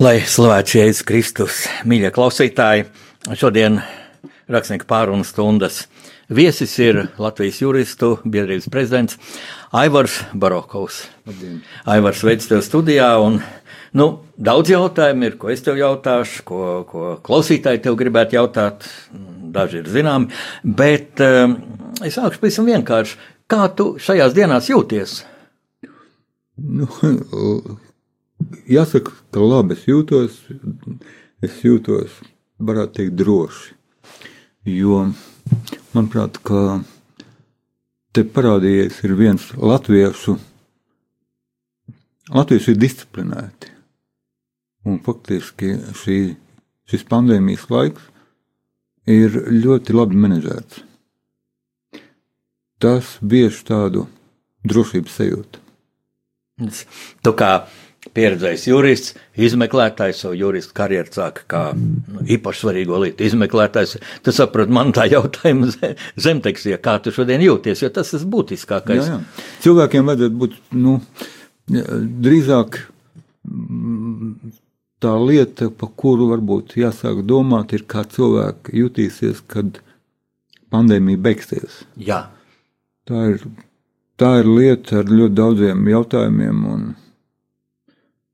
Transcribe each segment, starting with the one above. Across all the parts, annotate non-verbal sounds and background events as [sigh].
Lai slavēts Jēzus Kristus, mīļie klausītāji, šodien rakstnieku pārunu stundas Viesis ir Latvijas juristu biedrības prezidents Aivars Barokovs. Labdien. Aivars veids tev studijā un nu, daudz jautājumu ir, ko es tev jautāšu, ko, ko klausītāji tev gribētu jautāt. Daži ir zināmi, bet um, es sākšu pavisam vienkārši. Kā tu šajās dienās jūties? Nu, jāsaka, ka labi es jūtos. Es jūtos, varētu teikt, droši. Jo manuprāt, ka te parādījies viens latviešu. Latvieši ir disciplinēti. Un faktiski šī, šis pandēmijas laiks ir ļoti labi menedžēts. Tas bieži tādu drošības sajūtu. Tu kā pieredzējis jurists, izmeklētājs, savu juristu karjeru sāka kā nu, īpaši svarīgo lietu izmeklētājs. Tu saproti, man tā jautājuma zemtekstie, kā tu šodien jūties, jo tas ir būtiskākais. Jā, jā. Cilvēkiem vajadzētu būt, nu, drīzāk mm, tā lieta, pa kuru varbūt jāsāk domāt, ir kā cilvēki jutīsies, kad pandēmija beigsies. Jā. Tā ir, tā ir lieta ar ļoti daudziem jautājumiem un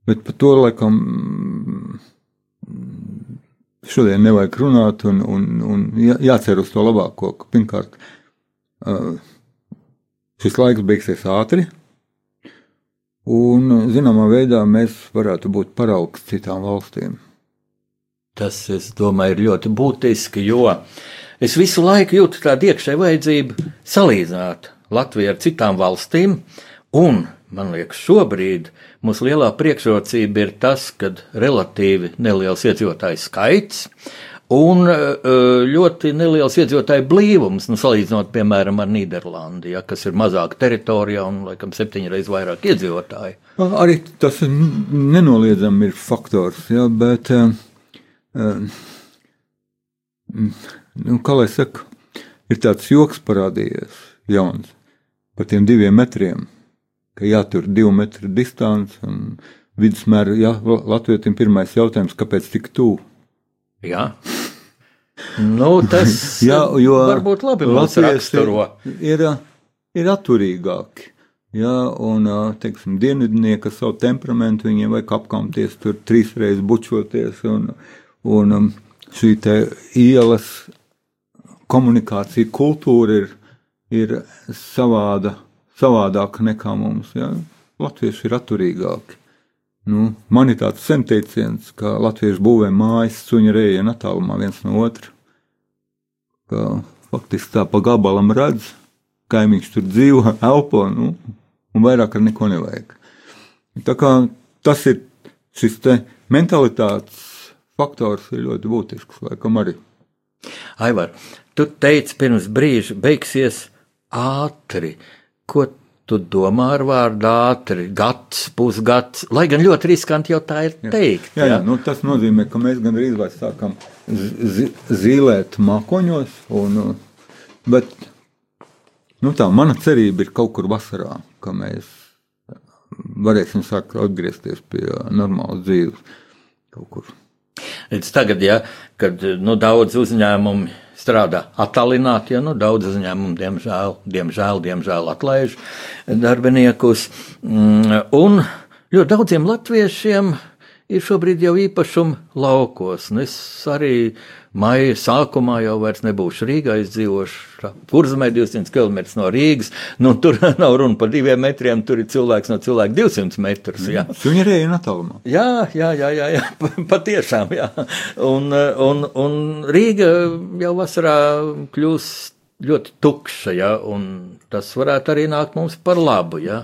Bet par to laikam šodien nevajag runāt un, un, un jācer uz to labāko. Pirmkārt, šis laiks beigsies ātri, un zināmā veidā mēs varētu būt paraugs citām valstīm. Tas, es domāju, ir ļoti būtiski, jo es visu laiku jūtu tādu iekšēju vajadzību salīdzināt Latviju ar citām valstīm, un man liekas, šobrīd mūsu lielā priekšrocība ir tas, ka relatīvi neliels iedzīvotāju skaits un e, ļoti neliels iedzīvotāju blīvums, nu, salīdzinot, piemēram, ar Nīderlandi, ja, kas ir mazāka teritorija un, laikam, septiņreiz vairāk iedzīvotāju. Arī tas nenoliedzami ir faktors, ja, bet, uh, nu, kā lai saka, ir tāds joks parādījies jauns par tiem diviem metriem ka jātur divu metru distance un vidusmēra. Jā, Latvijam pirmais jautājums, kāpēc tik tuvu? Jā. Nu, tas [laughs] jā, jo varbūt labi raksturo. Ir, ir atturīgāki. Jā, un, teiksim, dienvidnieki ar savu temperamentu, viņiem vajag apkamties tur trīsreiz bučoties, un, un šī te ielas komunikācija kultūra ir, ir savāda savādāka nekā mums. Ja? Latvieši ir atturīgāki. Nu, man ir tāds senteiciens, ka latvieši būvē mājas suņa reja attālumā viens no otra. Ka faktiski tā pa gabalam redz, kaimiņš tur dzīvo, [laughs] elpo, nu, un vairāk ar neko nevajag. Tā kā tas ir šis te mentalitātes faktors ir ļoti būtisks, laikam arī. Aivar, tu teici pirms brīža beigsies ātri. Uh, Ko tu domā ar vārdu ātri, gads, pusgads, lai gan ļoti riskanti jau tā ir teikt. Jā, jā, jā nu, tas nozīmē, ka mēs gandrīz vai sākam zīlēt mākoņos, un, bet nu, tā mana cerība ir kaut kur vasarā, ka mēs varēsim sākt atgriezties pie normālas dzīves kaut kur. Līdz tagad, ja, kad nu, daudz uzņēmumu strādā attālināti, jo nu, daudz uzņēmumu, diemžēl, diemžēl, diemžēl atlaiž darbiniekus. Mm, un ļoti daudziem latviešiem ir šobrīd jau īpašuma laukos. Un es arī maija sākumā jau nebūšu Rīgā, es dzīvošu kurzemē 200 km no Rīgas. Nu, tur [laughs] nav runa par diviem metriem, tur ir cilvēks no cilvēka 200 metrus. Jā. Viņa ir ēna attālumā. Jā, jā, jā, jā, jā patiešām, jā. Un, un, un Rīga jau vasarā kļūst ļoti tukša, ja, un tas varētu arī nākt mums par labu. Ja.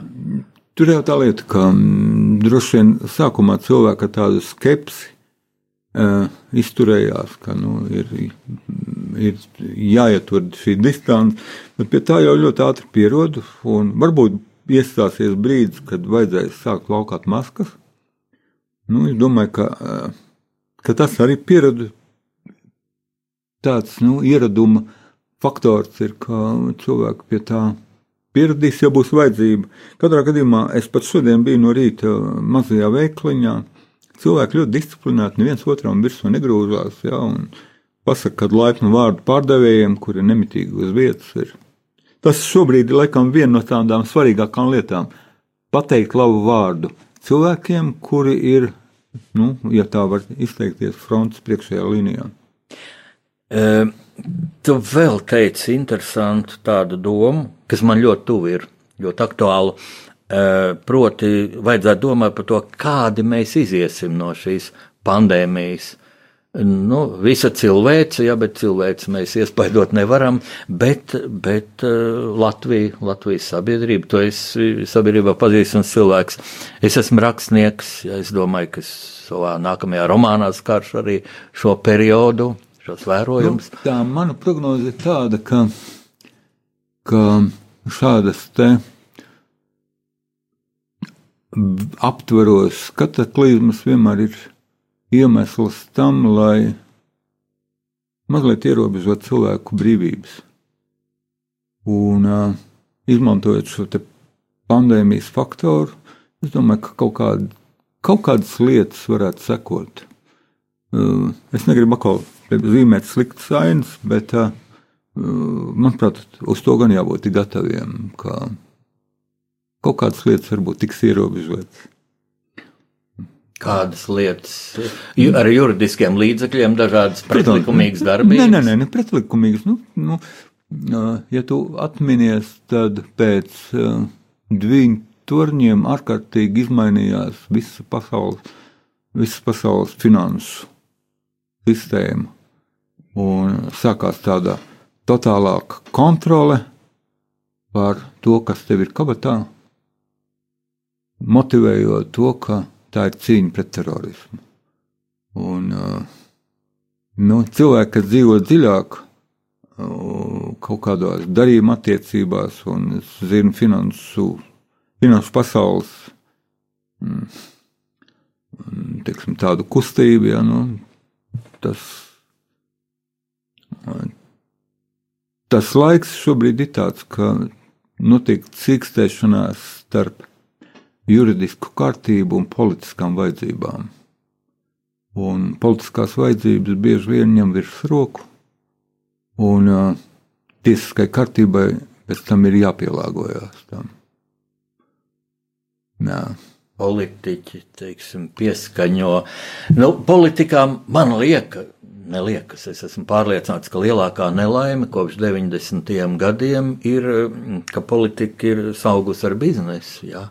Tur jau tā lieta, ka mm, droši vien sākumā cilvēki ar tādu skepsi uh, izturējās, ka nu, ir, ir jāietur šī distance, bet pie tā jau ļoti ātri pierodu, varbūt iestāsies brīdis, kad vajadzēs sākt laukāt maskas. Nu, es domāju, ka, uh, ka tas arī pierada tāds nu, ieraduma faktors, ir, ka cilvēki pie tā pieradīs, ja būs vajadzība. Katrā gadījumā es pat šodien biju no rīta mazajā veikliņā. Cilvēki ļoti disciplinēti, neviens otram virsū negrūzās. Ja, pasaka, kad laipnu vārdu pārdevējiem, kuri nemitīgi uz vietas ir. Tas šobrīd ir laikam viena no tādām svarīgākām lietām - pateikt labu vārdu cilvēkiem, kuri ir, nu, ja tā var izteikties, frontes priekšējā līnijā. Uh, tu vēl teici interesantu tādu domu, kas man ļoti tuvu ir, ļoti aktuālu. Uh, proti, vajadzētu domāt par to, kādi mēs iziesim no šīs pandēmijas. Nu, visa cilvēce, jā, bet cilvēci mēs iespaidot nevaram, bet, bet uh, Latvija, Latvijas sabiedrība, to es sabiedrībā pazīstams cilvēks. Es esmu rakstnieks, ja es domāju, ka savā nākamajā romānā skaršu arī šo periodu, šos vērojumus. Nu, tā mana prognoze ir tāda, ka, ka šādas te aptveros kataklizmas vienmēr ir iemesls tam, lai mazliet ierobežot cilvēku brīvības. Un uh, izmantojot šo pandēmijas faktoru, es domāju, ka kaut, kād, kaut kādas lietas varētu sekot. Uh, es negribu atkal zīmēt sliktas ainas, bet, uh, manuprāt, uz to gan jābūt gataviem, ka kaut kādas lietas varbūt tiks ierobežotas. Kādas lietas ar juridiskiem līdzekļiem, dažādas pretlikumīgas darbības? Nē, nē, nē, ne pretlikumīgas. Nu, nu, ja tu atminies, tad pēc uh, divu torņiem ārkārtīgi izmainījās visa pasaules, visas pasaules finansu sistēma un sākās tāda totālāka kontrole pār to, kas tev ir kabatā, motivējot to, ka tā ir cīņa pret terorismu. Un, nu, cilvēki, kas dzīvo dziļāk kaut kādās darījuma attiecībās, un es zinu finansu, finansu pasaules mm, teiksim, tādu kustību, ja, nu, tas Tas laiks šobrīd ir tāds, ka notiek cīkstēšanās starp juridisku kārtību un politiskām vajadzībām. Un politiskās vajadzības bieži vien ņem virsroku, un uh, tiesiskai kārtībai pēc tam ir jāpielāgojas tam. Jā. Politiķi teiksim, pieskaņo. Nu, politikā man liekas, neliekas. Es esmu pārliecināts, ka lielākā nelaime kopš 90. gadiem ir, ka politika ir saugus ar biznesu. Jā.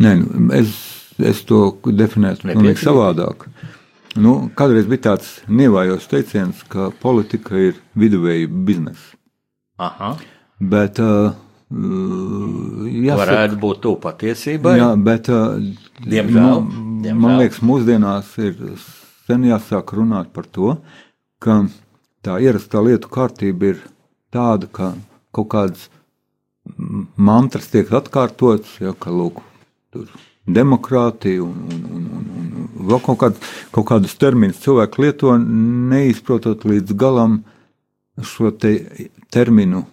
Nē, nu, es, es to definētu pavisam savādāk. Nu, kādreiz bija tāds nievājos teiciens, ka politika ir viduvēja biznesa. Aha. Bet, uh, jāsaka, varētu būt tā patiesība. Jā, bet, uh, diemžēl, man, diemžēl. man liekas, mūsdienās ir sen jāsāk runāt par to, ka tā ierastā lietu kārtība ir tāda, ka kaut kādas mantras tiek atkārtotas, ja, ka lūk, demokrātija un, un, un, un, un vēl kaut, kād, kaut kādus terminus cilvēki lieto, neizprotot līdz galam šo te terminu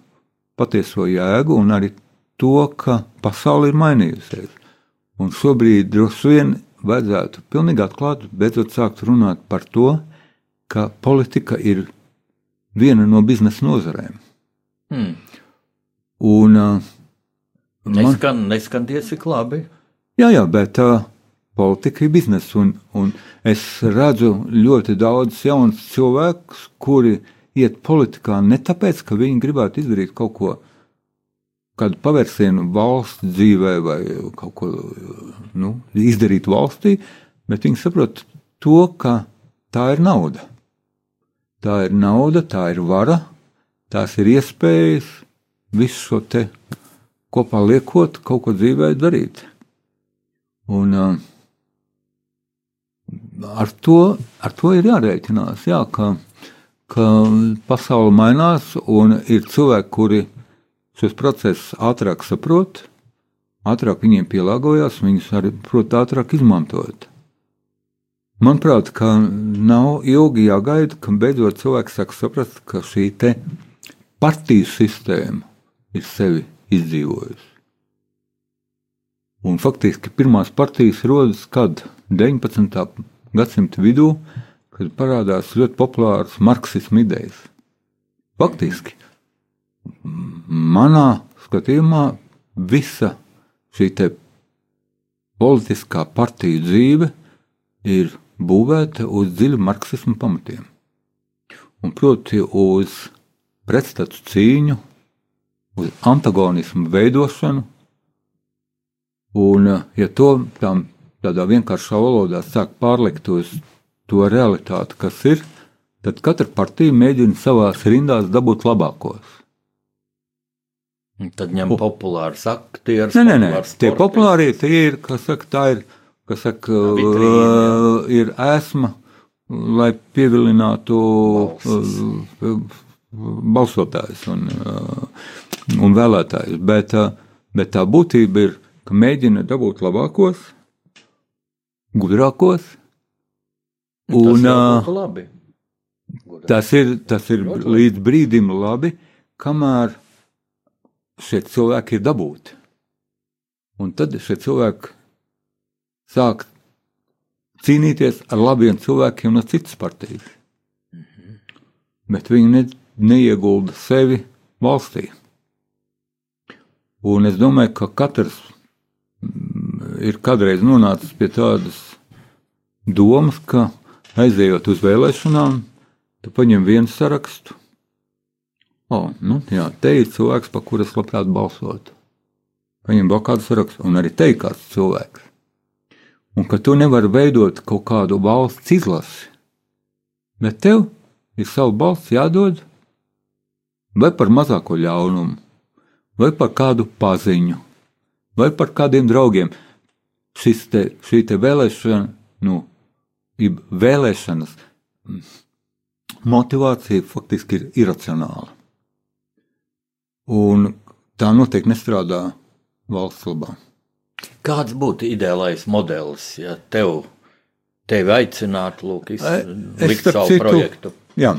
patieso jēgu un arī to, ka pasaule ir mainījusies. Un šobrīd droši vien vajadzētu pilnīgi atklāti beidzot sākt runāt par to, ka politika ir viena no biznesa nozarēm. Hmm. Un, uh, neskan, man, neskan tiesi labi. Jā, jā, bet uh, politika ir biznesa. Un, un es redzu ļoti daudz jaunu cilvēku, kuri iet politikā ne tāpēc, ka viņi gribētu izdarīt kaut ko, kādu pavērsienu valsts dzīvē vai kaut ko nu, izdarīt valstī, bet viņi saprot to, ka tā ir nauda. Tā ir nauda, tā ir vara, tās ir iespējas visu šo te kopā liekot, kaut ko dzīvē darīt. Un, uh, ar, to, ar to ir jārēķinās, jā, ka, ka pasaule mainās un ir cilvēki, kuri šos procesus ātrāk saprot, ātrāk viņiem pielāgojas, viņus arī prot ātrāk izmantot. Manuprāt, ka nav ilgi jāgaida, ka beidzot cilvēks sāk saprast, ka šī partiju sistēma ir sevi izdzīvojusi. Un faktiski pirmās partijas rodas kad 19. gadsimta vidū, kad parādās ļoti populāras marksismu idejas. Faktiski manā skatījumā visa šī politiskā partiju dzīve ir būvēta uz dziļu marksismu pamatiem. Un proti uz pretstatu cīņu, uz antagonismu veidošanu. Un, ja to tam tādā vienkāršā valodā sāk pārlikt uz to realitāti, kas ir, tad katra partija mēģina savās rindās dabūt labākos. Tad ņem populārus aktierus. Nē, nē, nē. tie populārie tie ir, kas saka, tā ir, kas saka, Vitrīna, uh, ir esma, lai pievilinātu uh, balsotājus un, un vēlētājus. Bet, bet tā būtība ir, ka mēģina dabūt labākos, gudrākos. Un, tas, labi. tas ir, tas ir līdz brīdim labi, kamēr šie cilvēki ir dabūti. Un tad šie cilvēki sāk cīnīties ar labiem cilvēkiem no citas partijas. -hmm. Bet viņi ne, neiegulda sevi valstī. Un es domāju, ka katrs ir kādreiz nonācis pie tādas domas, ka aizejot uz vēlēšanām, tu paņem vienu sarakstu O, nu, jā, te ir cilvēks, par kuru es labprāt balsotu. Viņam vēl kāds raksts, un arī te ir kāds cilvēks. Un ka tu nevari veidot kaut kādu valsts izlasi, bet tev ir savu balsts jādod vai par mazāko ļaunumu, vai par kādu paziņu, vai par kādiem draugiem. Te, šī te vēlēšana, nu, vēlēšanas motivācija faktiski ir iracionāla. Un tā noteikti nestrādā valsts labā. Kāds būtu ideālais modelis, ja tev, tevi aicinātu lūk, izlikt savu citu, projektu? Jā.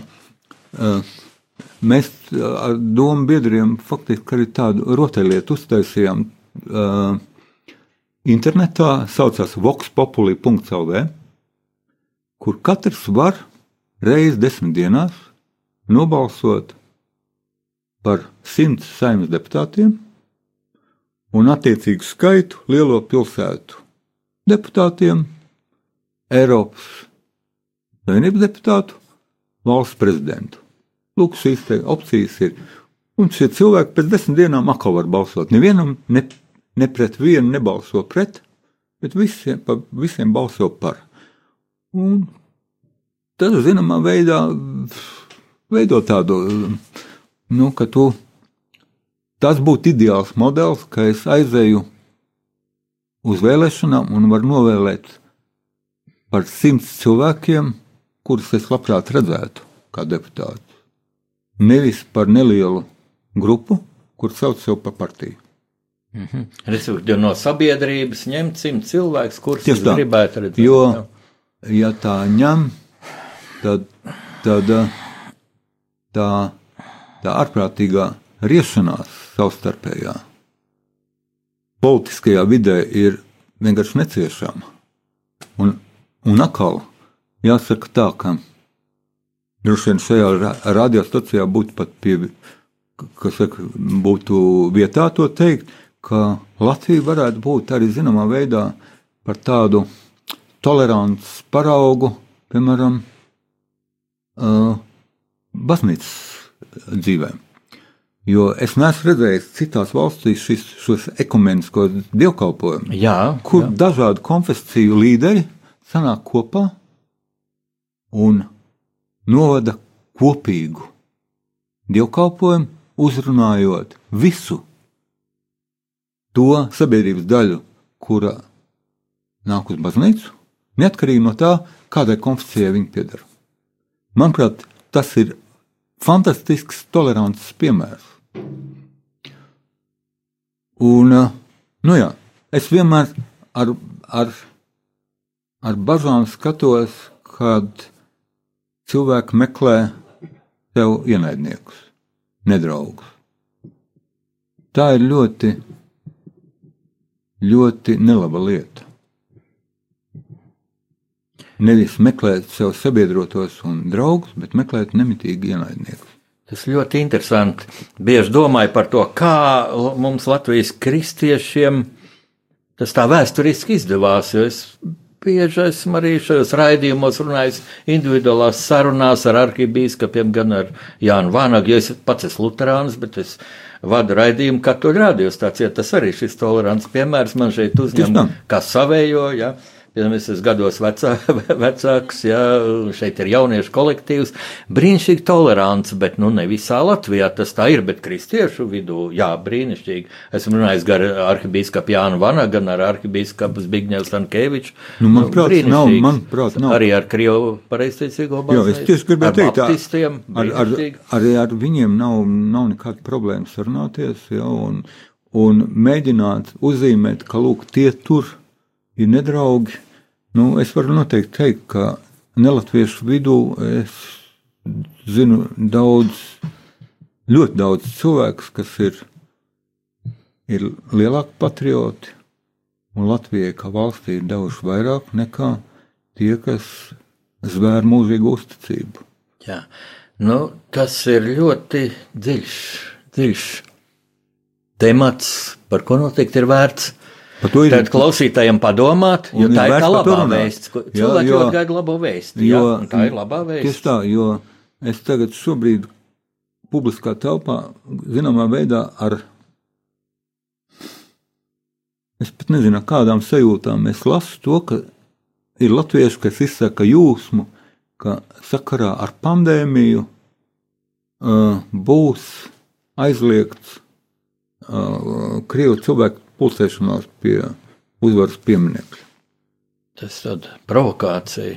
Mēs ar domu biedriem faktiski arī tādu rotaļlietu uztaisījām uh, internetā, saucās voxpopuli.lv, kur katrs var reiz desmit dienās nobalsot par simts saimnes deputātiem un attiecīgu skaitu lielo pilsētu deputātiem, Eiropas Savienības deputātu, valsts prezidentu. Lūk, šīs opcijas ir. Un šie cilvēki pēc desmit dienām atkal var balsot. Nevienam ne, ne pret vienu nebalso pret, bet visiem, pa, visiem balso par. Un tas, zināmā veidā, veido tādu nu, ka tu, tas būtu ideāls modelis, ka es aizēju uz vēlēšanām un varu novēlēt par simts cilvēkiem, kurus es labprāt redzētu kā deputātu. Nevis par nelielu grupu, kur sauc sev par partiju. Mm -hmm. Respektīvi, no sabiedrības ņemt simt cilvēkus, kurus es gribētu redzēt. Jo, ja tā ņem, tad, tad tā tā ārprātīgā riešanās savstarpējā politiskajā vidē ir vienkārši neciešama. Un, un atkal jāsaka tā, ka droši vien šajā radiostacijā būtu pat pie, kas saka, būtu vietā to teikt, ka Latvija varētu būt arī zināmā veidā par tādu tolerants paraugu, piemēram, uh, baznīcas dzīvēm. Jo es neesmu redzējis citās valstīs šis, šos ekumeniskos dievkalpojumus, kur jā. dažādu konfesiju līderi sanāk kopā un novada kopīgu dievkalpojumu, uzrunājot visu to sabiedrības daļu, kura nāk uz baznīcu, neatkarīgi no tā, kādai konfesijai viņi pieder. Manuprāt, tas ir fantastisks tolerants piemērs. Un, nu jā, es vienmēr ar, ar, ar bažām skatos, kad cilvēki meklē sev ienaidniekus, nedraugus. Tā ir ļoti, ļoti nelaba lieta. Nevis meklēt sev sabiedrotos un draugus, bet meklēt nemitīgi ienaidniekus. Tas ļoti interesanti. Bieži domāju par to, kā mums Latvijas kristiešiem tas tā vēsturiski izdevās. Es bieži esmu arī šajos raidījumos runājis individuālās sarunās ar arhibīskapiem, gan ar Jānu Vānagu, es pats esmu luterāns, bet es vadu raidījumu katoļu radiostācijā. Tas arī šis tolerants piemērs man šeit uzņem kā savējo. Ja? Piemēram, es esmu gados vecā, [laughs] vecāks, ja šeit ir jauniešu kolektīvs. Brīnišķīgi tolerants, bet nu, ne visā Latvijā tas tā ir, bet kristiešu vidū, jā, brīnišķīgi. Esmu runājis ar arhibīskapu Jānu Vanagu, gan ar arhibīskapu Zbigņevu Stankēviču. Nu, manuprāt, nav- manuprāt, nav. Arī ar Krievu pareizticīgo Jā, es tieši gribēju ar teikt, baptistiem. ar, ar, arī ar viņiem nav, nav nekāda problēma sarunāties ja, un, un mēģināt uzzīmēt, ka lūk, tie tur ir nedraugi. Nu, es varu noteikti teikt, ka nelatviešu vidū es zinu daudz, ļoti daudz cilvēku, kas ir, ir lielāki patrioti, un Latvijai kā valstī ir devuši vairāk nekā tie, kas zvēr mūžīgu uzticību. Jā, nu, tas ir ļoti dziļš, dziļš temats, par ko noteikti ir vērts. Ir Tad klausītājiem padomāt, jo tā ir tā labā vēsts. Jā, Cilvēki jo- ļoti gaida labo vēstu. Jā, un tā ir labā Tieši vēsts. tā, jo es tagad šobrīd publiskā telpā zināmā veidā ar, es pat nezinu, kādām sajūtām es lasu to, ka ir latvieši, kas izsaka jūsmu, ka sakarā ar pandēmiju uh, būs aizliegts uh, Krievu cilvēku pulcēšanās pie uzvaras pieminiekļa. Tas ir provokācija.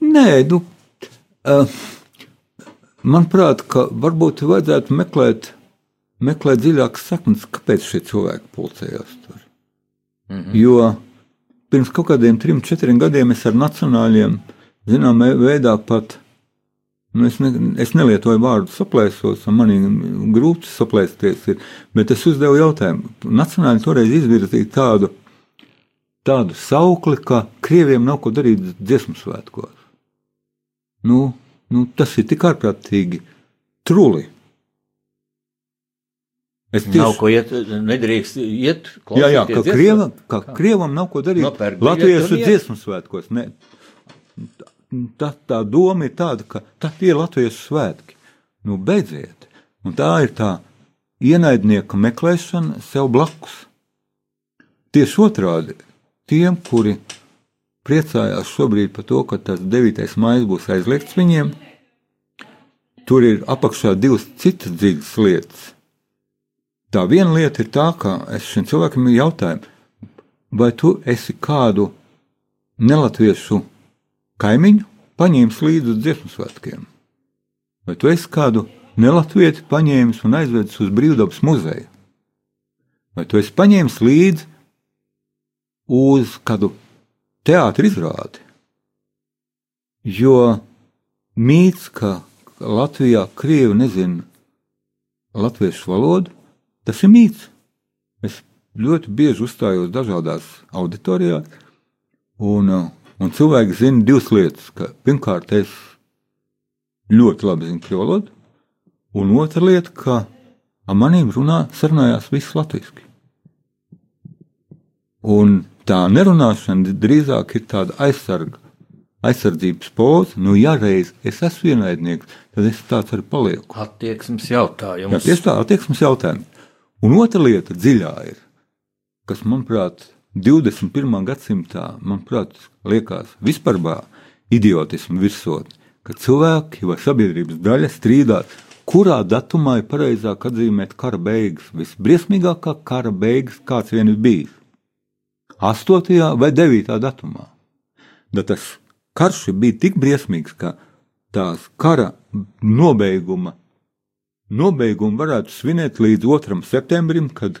Nē, nu, manuprāt, varbūt vajadzētu meklēt, meklēt dziļākas saknes, kāpēc šie cilvēki pulcējās tur. Mm -hmm. Jo pirms kaut kādiem trim, četriem gadiem es ar nacionāļiem, zināmā veidā pat, nu, es, ne, es nelietoju vārdu saplēsos, un man ir grūti saplēsties, ir, bet es uzdevu jautājumu. Nacionāļi toreiz izvirzīja tādu, tādu saukli, ka krieviem nav ko darīt dziesmu svētkos. Nu, nu, tas ir tik ārprātīgi truli. Es Nav ko iet, nedrīkst iet. Jā, jā, ka, krieva, ka krievam nav ko darīt Nopērk iet. dziesmu svētkos. Ne. Tā, tā doma ir tāda, ka tā ir Latviešu svētki. Nu, beidziet. Un tā ir tā ienaidnieka meklēšana sev blakus. Tieši otrādi, tiem, kuri priecājās šobrīd par to, ka tas 9. maija būs aizliegts viņiem, tur ir apakšā divas citas dziļas lietas. Tā viena lieta ir tā, ka es šim cilvēkam jautāju, vai tu esi kādu nelatviešu kaimiņu paņēmis līdzi uz dziesmu svētkiem? Vai tu esi kādu nelatvieti paņēmis un aizvedis uz brīvdabas muzeju? Vai tu esi paņēmis līdzi uz kādu teātris izrādi? Jo mīts, ka Latvijā krievi nezina latviešu valodu, tas ir mīts. Es ļoti bieži uzstājos dažādās auditorijās, un, uh, un cilvēki zina divas lietas. Ka, pirmkārt, es ļoti labi zinu krievu valodu, un otra lieta, ka ar maniem runā, sarunājās viss latviešu. Un tā nerunāšana drīzāk ir tāda aizsarga, aizsardzības poza. Nu, ja reiz es esmu ienaidnieks, tad es tāds arī palieku. Attieksmes jautājums. Jā, tieši tā, attieksmes jautājums. Un otra lieta dziļā ir, kas, manuprāt, 21. gadsimtā, manuprāt, liekas vispār idiotismu virsot, ka cilvēki vai sabiedrības daļa strīdās, kurā datumā ir pareizāk atzīmēt kara beigas, visbriesmīgākā kara beigas, kāds vien ir bijis. 8. vai 9. datumā. Bet tas karš bija tik briesmīgs, ka tās kara nobeiguma, nobeigumu varētu svinēt līdz 2. septembrim, kad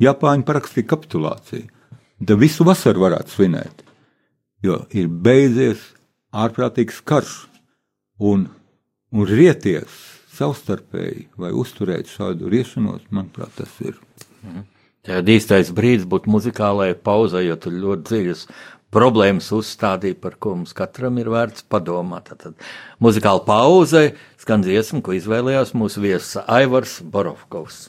Japāņi parakstīja kapitulāciju. Tad visu vasaru varētu svinēt, jo ir beidzies ārprātīgs karš un, un rieties savstarpēji vai uzturēt šādu riešanos, manuprāt, tas ir. Mhm. Tad īstais brīdis būtu muzikālajai pauzai, jo tur ļoti dziļas problēmas uzstādīja, par ko mums katram ir vērts padomāt. Tad muzikāla pauze skan dziesma, ko izvēlējās mūsu viesis Aivars Borovkovs.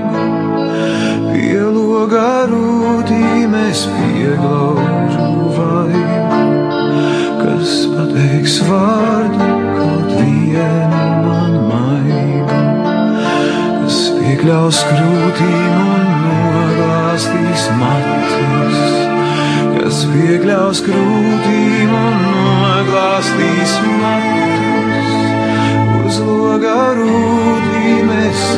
pielogā rūtīmēs pieglaužu vaigu. Kas pateiks vārdu kaut vienam man maigu, kas piekļaus krūtīm un noglāstīs matus, kas piekļaus krūtīm un noglāstīs matus? Uz loga rūtī mēs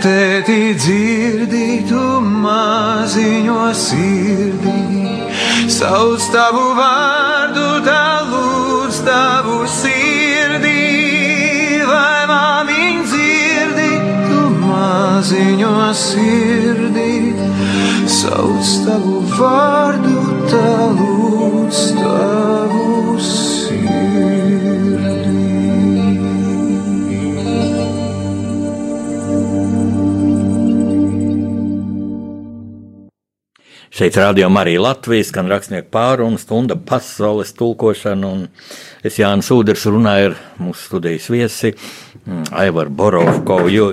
tēti dzirdi tu maziņo sirdī, sauc tavu vārdu, tā lūdz tavu sirdī, vai māmiņ dzirdi tu maziņo sirdī, sauc tavu vārdu, tā lūdz tavu Šeit rādījumā arī Latvijas, gan rakstnieku pārunu, stunda pasaules tulkošana, un es Jānis Uders runāju ar mūsu studijas viesi mm, Aivaru Borovko, jo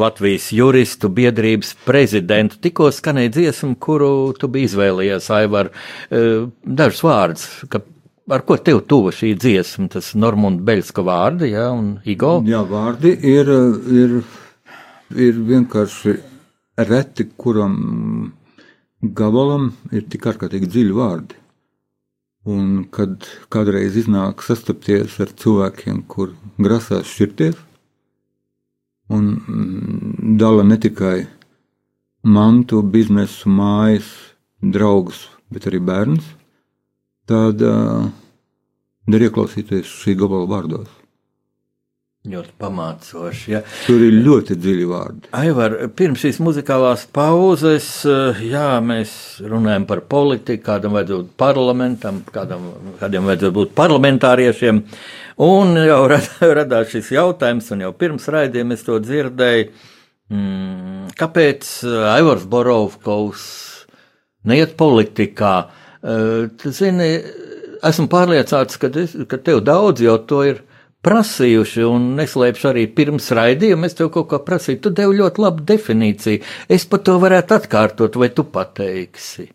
Latvijas juristu biedrības prezidentu. Tikko skanēja dziesma, kuru tu biji izvēlējies, Aivar, eh, dažus vārdus, ka ar ko tev tuva šī dziesma, tas Normunda Beļska vārdi, jā, un Igo? Jā, vārdi ir, ir, ir vienkārši reti, kuram gabalam ir tik ārkārtīgi dziļi vārdi. Un kad kādreiz iznāk sastapties ar cilvēkiem, kur grasās šķirties, un dala ne tikai mantu, biznesu, mājas, draugus, bet arī bērnus, tad uh, der ieklausīties šī gabala vārdos. Ļoti pamācoši. Ja. Tur ir ļoti dziļi vārdi. Aivar, pirms šīs muzikālās pauzes, jā, mēs runājam par politiku, kādam vajadzētu būt parlamentam, kādam, kādam vajadzētu būt parlamentāriešiem. Un jau [laughs] radās šis jautājums, un jau pirms raidījuma es to dzirdēju, mm, kāpēc Aivars Borovkovs neiet politikā? Tu zini, esmu pārliecināts, ka, ka tev daudz jau to ir prasījuši, un neslēpšu arī pirms raidījuma, es tev kaut ko prasīju. Tu devi ļoti labu definīciju. Es pat to varētu atkārtot, vai tu pateiksi.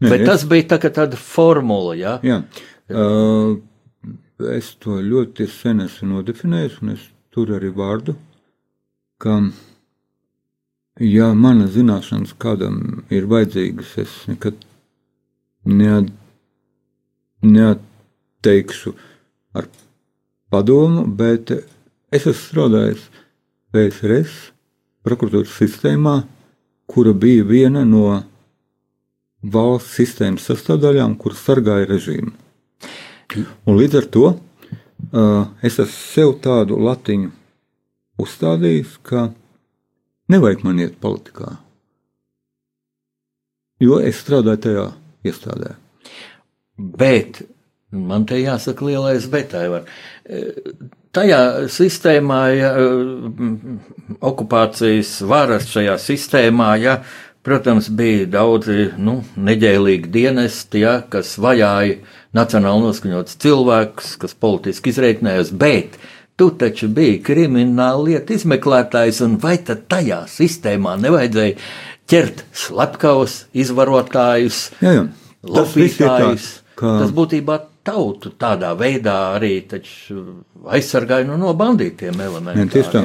Nē, vai tas es... bija tā, tāda formula? Ja? Jā, uh, es to ļoti sen esmu nodefinējis, un es tur arī vārdu, ka, ja mana zināšanas kādam ir vajadzīgas, es nekad neat, neatteikšu ar padomu, bet es esmu strādājis PSRS prokuratūras sistēmā, kura bija viena no valsts sistēmas sastāvdaļām, kur sargāja režīmu. Un līdz ar to uh, es esmu sev tādu latiņu uzstādījis, ka nevajag man iet politikā, jo es strādāju tajā iestādē. Bet Man te jāsaka lielais betai var. Tajā sistēmā, ja, okupācijas varas šajā sistēmā, ja, protams, bija daudzi nu, neģēlīgi dienesti, ja, kas vajāja nacionāli noskaņots cilvēkus, kas politiski izreiknējās, bet tu taču biji krimināla lieta izmeklētājs, un vai tad tajā sistēmā nevajadzēja ķert slepkavus, izvarotājus, lopītājus? Tas būtībā tautu tādā veidā arī aizsargāja nu, no bandītiem elementiem. Tieši tā.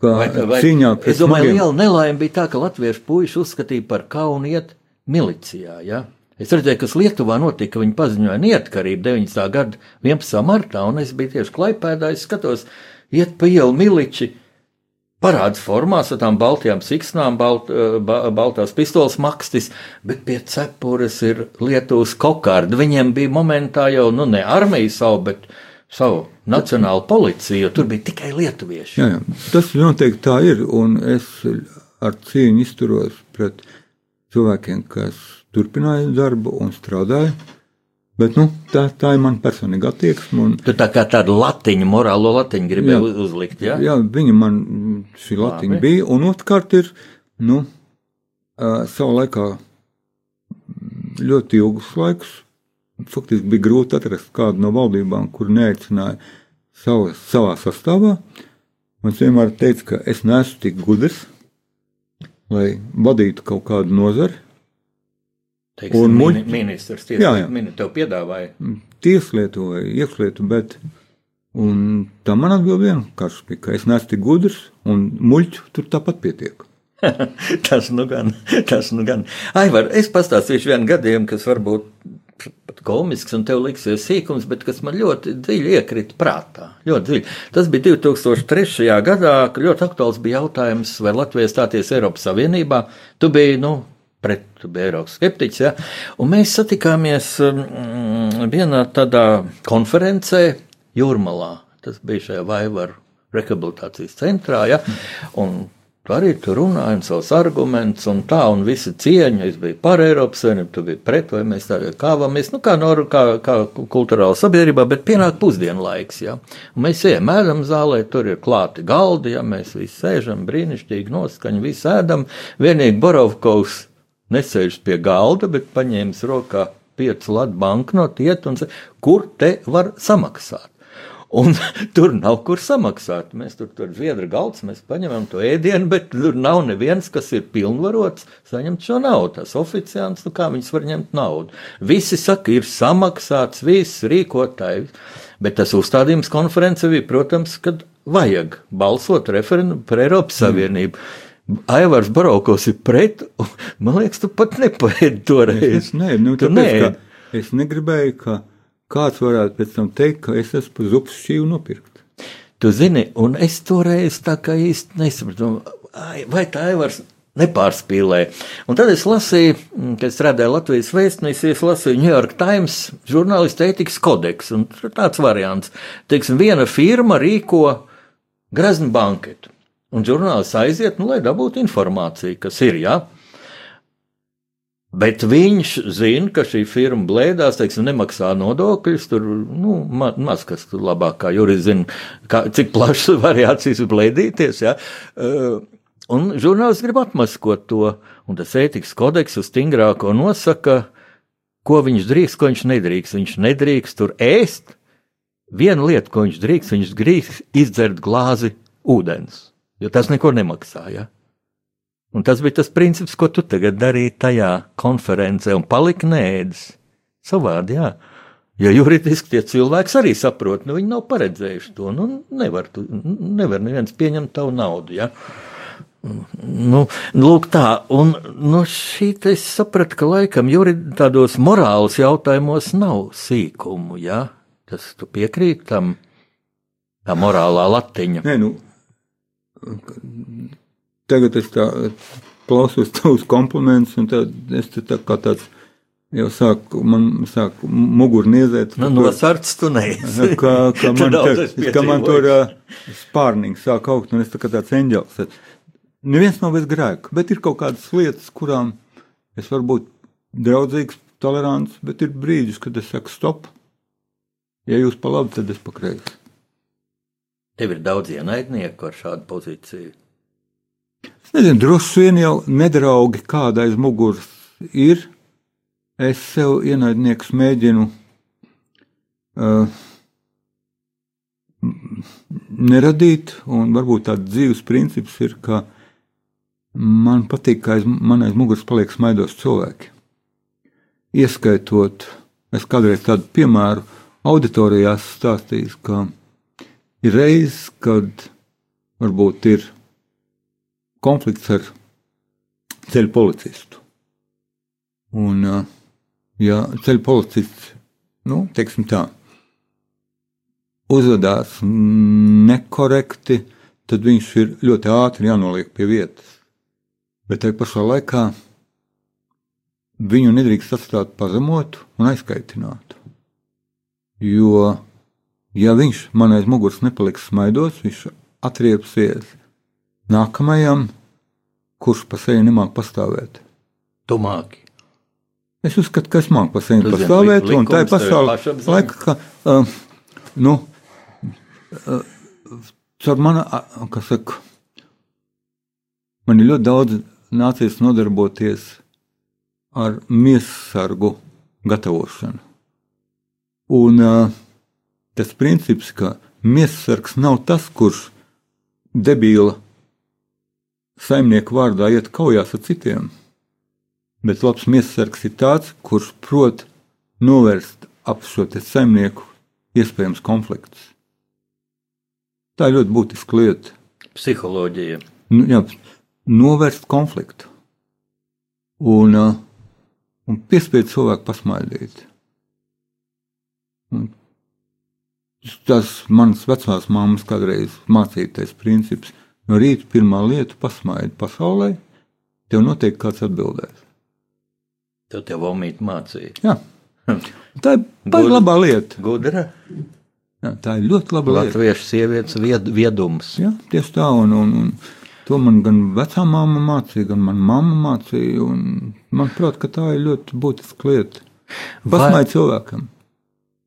Kā vai, vai, es domāju, smagiem... liela nelaime bija tā, ka latviešu puiši uzskatīja par kaunu iet milicijā. Ja? Es redzēju, kas Lietuvā notika. Viņi paziņoja neatkarību 19. gada 11. martā, un es biju tieši klaipēdā. Es skatos, iet pa ielu miliči parāds formās ar tām baltajām siksnām, balt, eh, ba, baltās pistoles makstis, bet pie cepures ir Lietuvas kokārdi. Viņiem bija momentā jau, nu, ne armija savu, bet savu nacionālu policiju, jo tur bija tikai lietuvieši. Jā, jā. Tas noteikti tā ir, un es ar cieņu izturos pret cilvēkiem, kas turpināja darbu un strādāja Bet, nu, tā, tā ir mana personīga attieksme. Un, tu tā kā tādu latiņu, morālo latiņu gribēji jā, uzlikt. Jā? jā, viņa man šī latiņa Labi. bija. Un otrkārt ir, nu, uh, savā laikā ļoti ilgus laikus. Faktiski bija grūti atrast kādu no valdībām, kur neaicināja savas, savā sastāvā. Man vienmēr teica, ka es neesmu tik gudrs, lai vadītu kaut kādu nozari Teiksim, un muļ... ministrs tieslietu mini tev piedāvāja. Tieslietu vai iekšlietu, bet un tā man atbild vienkārši, ka es neesmu tik gudrs un muļķu tur tāpat pietiek. [laughs] tas nu gan, tas nu gan. Aivar, es pastāstīšu vienu gadījumu, kas varbūt pat komisks un tev liksies sīkums, bet kas man ļoti dziļi iekrita prātā. Ļoti dziļi. Tas bija 2003. gadā, kad ļoti aktuāls bija jautājums, vai Latvija stāties Eiropas Savienībā. Tu biji, nu, pret Eiropas skeptiķus. Ja? Un mēs satikāmies mm, vienā tādā konferencē Jūrmalā. Tas bija šajā Vaivaru rehabilitācijas centrā. Ja? Un arī tur runājām savus argumentus, un tā, un visa cieņa. Es biju par Eiropas Savienību, tu biji pret, vai mēs tādā kāvāmies, nu, kā, nor, kā, kā kultūrāla sabiedrībā, bet pienāk pusdienu laiks. Ja? Un mēs ejam ēdam zālē, tur ir klāti galdi, ja mēs visi sēžam, brīnišķīgi noskaņi, visi ēdam. Vienīgi Borovkovs nesēž pie galda, bet paņēmis rokā piecu latu banknotu, iet un saka, kur te var samaksāt. Un [laughs] tur nav kur samaksāt. Mēs tur tur zviedru galds, mēs paņemam to ēdienu, bet tur nav neviens, kas ir pilnvarots saņemt šo naudu. Tas oficiāls, nu kā viņas var ņemt naudu. Visi saka, ir samaksāts, viss rīkotāji. Bet tas uzstādījums konference bija, protams, kad vajag balsot referendumu par Eiropas Savienību. Mm. Aivars Barokos ir pret, man liekas, tu pat nepaēdi toreiz. Es, nē, nu, tāpēc, ka es negribēju, ka kāds varētu pēc tam teikt, ka es esmu pa zupas šīvu nopirkt. Tu zini, un es toreiz tā kā īsti nesapratu, ai, vai tā Aivars nepārspīlēja. Un tad es lasīju, mm, kad strādāju Latvijas vēstnesī, es lasīju New York Times žurnālistu ētikas kodeksu, tāds variants. Teiksim, viena firma rīko graznu banketu, un žurnālists aiziet, nu, lai dabūtu informāciju, kas ir. Ja? Bet viņš zina, ka šī firma blēdās, teiksim, nemaksā nodokļus. Tur nu, ma maz kas labāk, kā jurists zina, kā, cik plašas [laughs] variācijas var blēdīties. Ja? Uh, un žurnālists grib atmaskot to, un tas ētikas kodeks uz stingrāko nosaka, ko viņš drīkst, ko viņš nedrīkst. Viņš nedrīkst tur ēst. Viena lieta, ko viņš drīkst, viņš drīkst izdzert glāzi ūdens, jo tas neko nemaksā. Ja? Un tas bija tas princips, ko tu tagad darīji tajā konferencē, un palika nēdis. Savādi, jā. Jo juridiski tie cilvēki arī saprot, nu viņi nav paredzējuši to. Nu, nevar, tu, nevar neviens pieņemt tavu naudu. Ja? Nu, lūk, tā, un nu, šī te es sapratu, ka laikam jurid, tādos morāles jautājumos nav sīkumu. Ja? Tas tu piekrīt tam, tā morālā latiņa. Nē, nu, tagad es tā klausos tavus komplimentus, un tad es te tā kā tāds jau sāku, man sāk muguru niezēt. Nu, nosarts tu neesi. Ka, [laughs] Tu man, tā, ka man tur uh, spārnīgi sāk augt, un es tā kā tāds eņģels. Neviens nav bez grēka, bet ir kaut kādas lietas, kurām es varu būt draudzīgs, tolerants, bet ir brīdis, kad es saku stop. Ja jūs pa labi, tad es pa kreisi. Tev ir daudz ienaidnieku ar šādu pozīciju. Es nezinu, droši vien jau nedraugi kāda aiz muguras ir. Es sev ienaidniekus mēģinu uh, neradīt, un varbūt tāds dzīves princips ir, ka man patīk, ka aiz, man aiz muguras paliek smaidos cilvēki. Ieskaitot, es kādreiz tādu piemēru auditorijās stāstījis, ka ir reizes, kad varbūt ir konflikts ar ceļu policistu. Un, ja ceļu policists, nu, teiksim tā, uzvedās nekorekti, tad viņš ir ļoti ātri jānoliek pie vietas. Bet tajā pašā laikā viņu nedrīkst atstāt pazemotu un aizkaitinātu. Jo, ja viņš man aiz muguras nepaliks smaidos, viņš atriepsies nākamajam, kurš pa seju nemāk pastāvēt. Tumāki. Es uzskatu, ka es māku pa seju Tu pastāvēt, li- un tā ir pašapziņa. laikā, ka, uh, nu, uh, caur mana, uh, kas saka, man ir ļoti daudz nācies nodarboties ar miesargu gatavošanu. Un uh, tas princips, ka miesargs nav tas, kurš debīla saimnieku vārdā iet kaujās ar citiem, bet labs miesargs ir tāds, kurš prot novērst ap šo saimnieku iespējams konfliktus. Tā ir ļoti būtiska lieta. Psiholoģija. Nu, jā, novērst konfliktu un, uh, un piespiest cilvēku pasmaidīt. Un Tas manas vecās mammas kādreiz mācītais princips. No rīta pirmā lieta - pasmaidi pasaulē, tev noteikti kāds atbildēs. To tev omīt mācīja. Jā. [laughs] Tā ir pat Gudra. labā lieta. Gudra. Jā, tā ir ļoti laba lieta. Latviešu sievietes vied, viedums. Jā, tieši tā, un, un, un to man gan vecā mamma mācīja, gan mana mamma mācīja. Man liekas, ka tā ir ļoti būtiska lieta. Pasmaidi cilvēkam.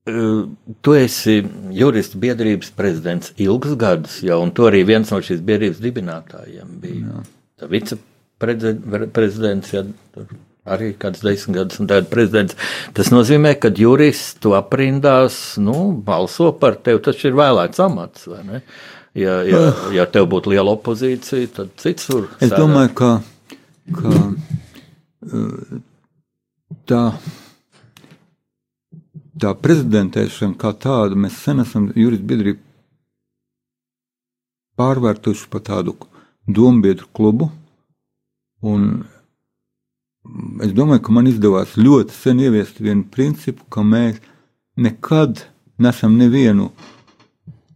Uh, Tu esi juristu biedrības prezidents ilgus gadus jau, un tu arī viens no šīs biedrības dibinātājiem bija. Tā viceprezidents, ja arī kāds desmit gadus, un tagad prezidents. Tas nozīmē, ka juristu aprindās, nu, balso par tevi, tas ir vēlēts amats, vai ne? Ja, ja, ja tev būtu liela opozīcija, tad cits tur. Es domāju, ka, ka uh, tā, tā prezidentēšana kā tāda, mēs sen esam juristu biedrību pārvērtuši par tādu dombiedru klubu, un es domāju, ka man izdevās ļoti sen ieviest vienu principu, ka mēs nekad nesam nevienu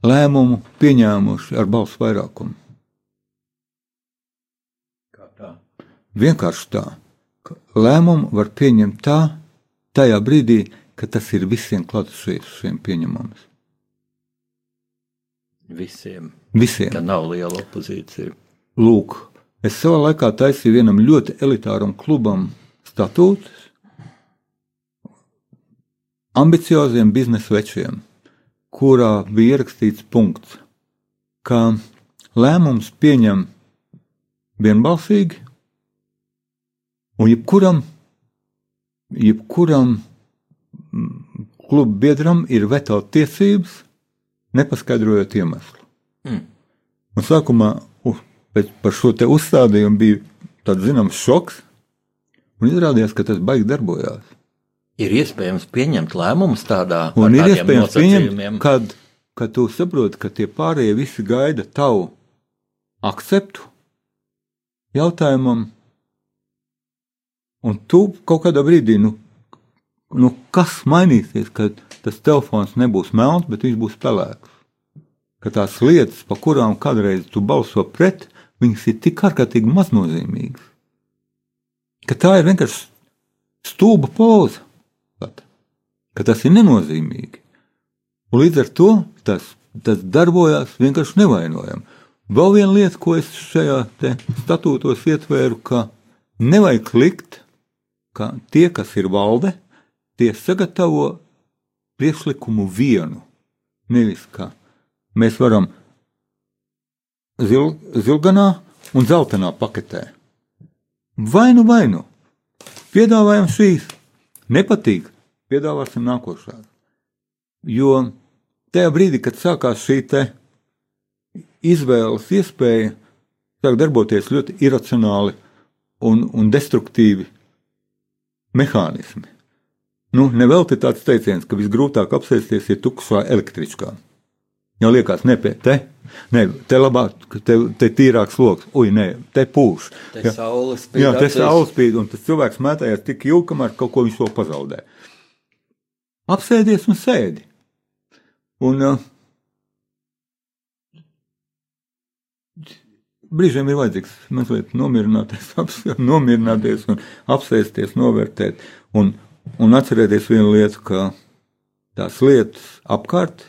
lēmumu pieņēmuši ar balsu vairākumu. Kā tā? Vienkārši tā, lēmumu var pieņemt tā, tajā brīdī, kad tas ir visiem klātesošiem pieņemams. Visiem. Visiem. Ka nav liela opozīcija. Lūk, es savā laikā taisīju vienam ļoti elitāram klubam statūtus, ambicioziem biznesa večiem, kurā bija ierakstīts punkts, ka lēmums pieņem vienbalsīgi, un jebkuram, jebkuram klubu biedram ir veto tiesības, nepaskaidrojot iemeslu. Mm. Un sākumā uh, par šo te uzstādījumu bija tāds zināms šoks, un izrādījās, ka tas baigi darbojās. Ir iespējams pieņemt lēmumus tādā Un ar ir iespējams pieņemt, kad, kad tu saproti, ka tie pārējie visi gaida tavu akceptu jautājumam, un tu kaut kādā brīdī, nu, nu kas mainīsies, kad tas telefons nebūs melns, bet viņš būs pelēks. Ka tās lietas, pa kurām kādreiz tu balso pret, viņas ir tik ārkārtīgi maznozīmīgas. Ka tā ir vienkārši stūba. Pat. Ka tas ir nenozīmīgi. Un līdz ar to tas, tas darbojās vienkārši nevainojami. Vēl viena lieta, ko es šajā statūtos ietvēru, ka nevajag likt, ka tie, kas ir valde, tie sagatavo priekšlikumu vienu. Nevis kā mēs varam zil, zilganā un zeltainā paketē. Vai nu, vai nu, piedāvājam šīs, nepatīk, piedāvāsim nākošās. Jo tajā brīdī, kad sākās šī izvēles iespēja, sāk darboties ļoti iracionāli un, un destruktīvi mehānismi. Nu, Nevelti tāds teiciens, ka visgrūtāk apsēsties ir tukšā elektriskā. Jau liekas, ne pie te, ne, te labāk, te, te tīrāks lokus, ui, nē, te pūš. Te Ja. saules spīd Jā, acīs. ir auspīd, un tas cilvēks mētājās tik ilgi, kamēr kaut ko viņš to pazaudē. Apsēdies un sēdi. Un uh, brīžiem ir vajadzīgs mazliet nomierināties, [laughs] aps, nomierināties un apsēsties, novērtēt. Un, un atcerēties vienu lietu, ka tās lietas apkārt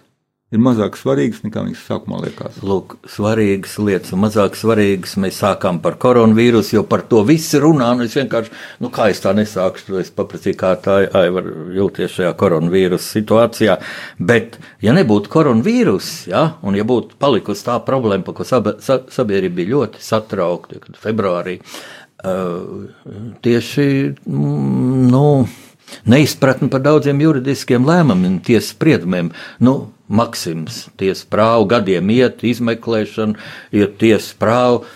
ir mazāk svarīgas nekā viņas sākumā liekas. Lūk, svarīgas lietas, un mazāk svarīgas mēs sākām par koronavīrusu, jo par to visi runā. un Es vienkārši, nu, kā es tā nesākšu, es paprasīju, kā tā var jūties šajā koronavīrusa situācijā. Bet, ja nebūtu koronavīruss, ja, un ja būtu palikusi tā problēma, par ko saba- sa- sabiedrība bija ļoti satraukta, februārī uh, tieši mm, nu, neizpratni par daudziem juridiskiem lēmumiem, tiesas spriedumiem. Nu, Maksims, tiesa prāva, gadiem iet, izmeklēšana, ir tiesa prāva.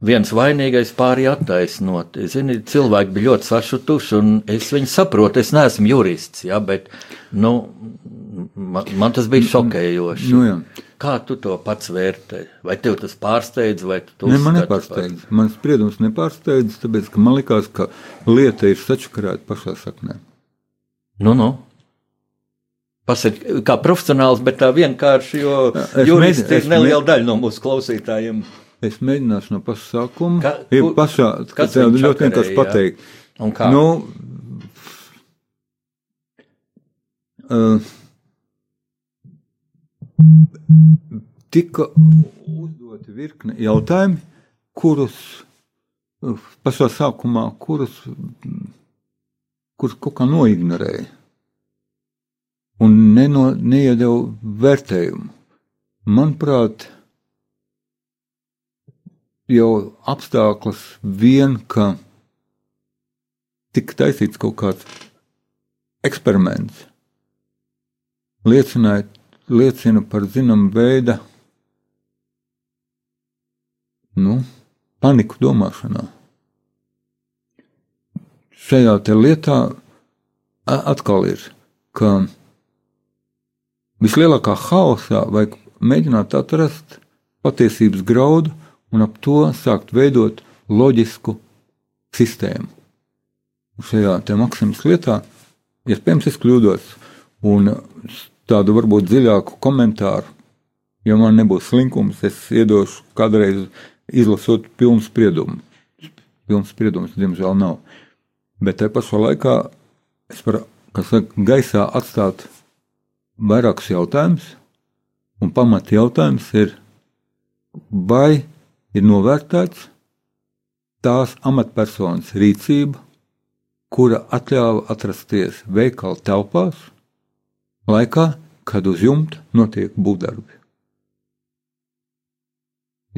Viens vainīgais pārējie attaisnot. Zini, cilvēki bija ļoti sašutuši, un es viņu saprotu. Es neesmu jurists, ja, bet nu, man, man tas bija šokējoši. Nu, jā. Kā tu to pats vērtē? Vai tev tas pārsteidz, vai tu to Ne, man nepārsteidz. Man spriedums nepārsteidz, tāpēc ka man likās, ka lieta ir sačakarēta pašā saknē. Nu, nu. Pasaki, kā profesionāls, bet tā vienkārši, jo Es juristi mēģinu- es ir neliela daļa no mūsu klausītājiem. Es mēģināšu no paša sākuma. Ka- ir kur- pašā, kas tev ļoti vienkārši pateikt. Un kā? Nu, uh, tika uzdoti virkne jautājumi, kurus uh, pašā sākumā, kurus, kurus kaut kā noignorēja. Un neno, neiedeva vērtējumu. Manuprāt, jau apstākļus vien, ka tika taisīts kaut kāds eksperiments. Liecināja, liecina par zināmu veidu nu, paniku domāšanā. Šajā lietā atkal ir, ka vislielākā haosā vajag mēģināt atrast patiesības graudu un ap to sākt veidot loģisku sistēmu. Šajā maksimas lietā, iespējams, es kļūdos, un tādu varbūt dziļāku komentāru, ja man nebūs slinkums, es iedošu kādreiz izlasot pilnu spriedumu. Pilns spriedums, diemžēl, nav. Bet tajā pašā laikā es varu, kas saka, gaisā atstāt vairākus jautājumus, un pamat jautājums ir, vai ir novērtēts tās amatpersonas rīcība, kura atļāva atrasties veikala telpās, laikā, kad uz jumta notiek būvdarbi.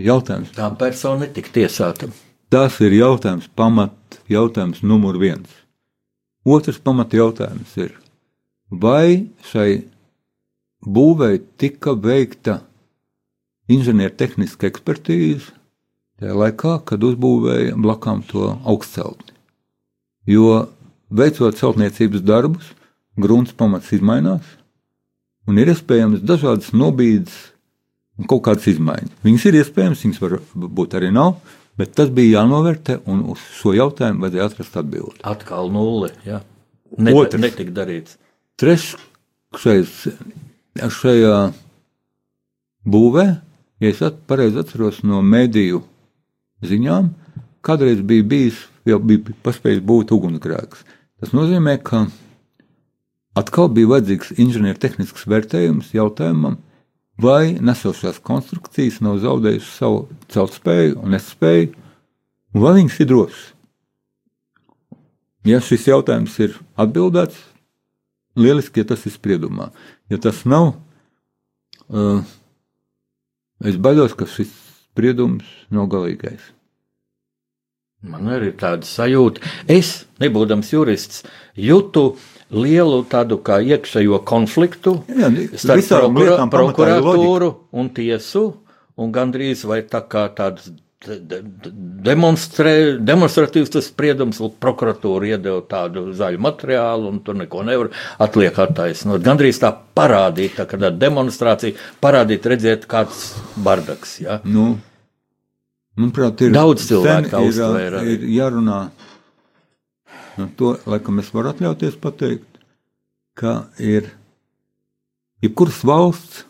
Jautājums. Tā persona netika tiesāta. Tas ir jautājums, pamat jautājums numur viens. Otrs pamat jautājums ir, vai šai būvei tika veikta inženiertehniska ekspertīze tajā laikā, kad uzbūvēja blakām to augstceltni. Jo veicot celtniecības darbus, grunts pamats izmainās, un ir iespējams dažādas nobīdes un kaut kādas izmaiņas. Viņas ir iespējamas, viņas var būt arī nav, bet tas bija jānovērtē, un uz šo jautājumu vajadzēja atrast atbildi. Atkal nulle. Ja. Net, Otrs. netika darīts. Trešais, šajā būvē, ja es at, pareizi atceros no mediju ziņām, kādreiz bija bijis, jau bija paspējis būt ugunsgrēks. Tas nozīmē, ka atkal bija vajadzīgs inženiertehnisks vērtējums jautājumam, vai nesošās konstrukcijas nav zaudējušas savu celtspēju un nespēju, vai viņas ir drošas. Ja šis jautājums ir atbildēts, lieliski, ja tas ir spriedumā. Ja tas nav, uh, es baidos, ka šis spriedums nav galīgais. Man arī ir tāda sajūta. Es, nebūdams jurists, jūtu lielu tādu kā iekšējo konfliktu Jā, starp prokura, prokuratūru un tiesu, un gandrīz vai tā kā tāds de- de- demonstrē, demonstratīvs tas spriedums, un prokuratūra iedeva tādu zaļu materiālu, un tur neko nevar atliek attaisnot. Gandrīz tā parādīt, tā kā tāda demonstrācija, parādīt, redzēt, kāds bardaks. Ja? Nu, manuprāt, ir Daudz cilvēku tā ir, uztvēra ir jārunā. Nu, to, laikam, es varu atļauties pateikt, ka ir jebkuras valsts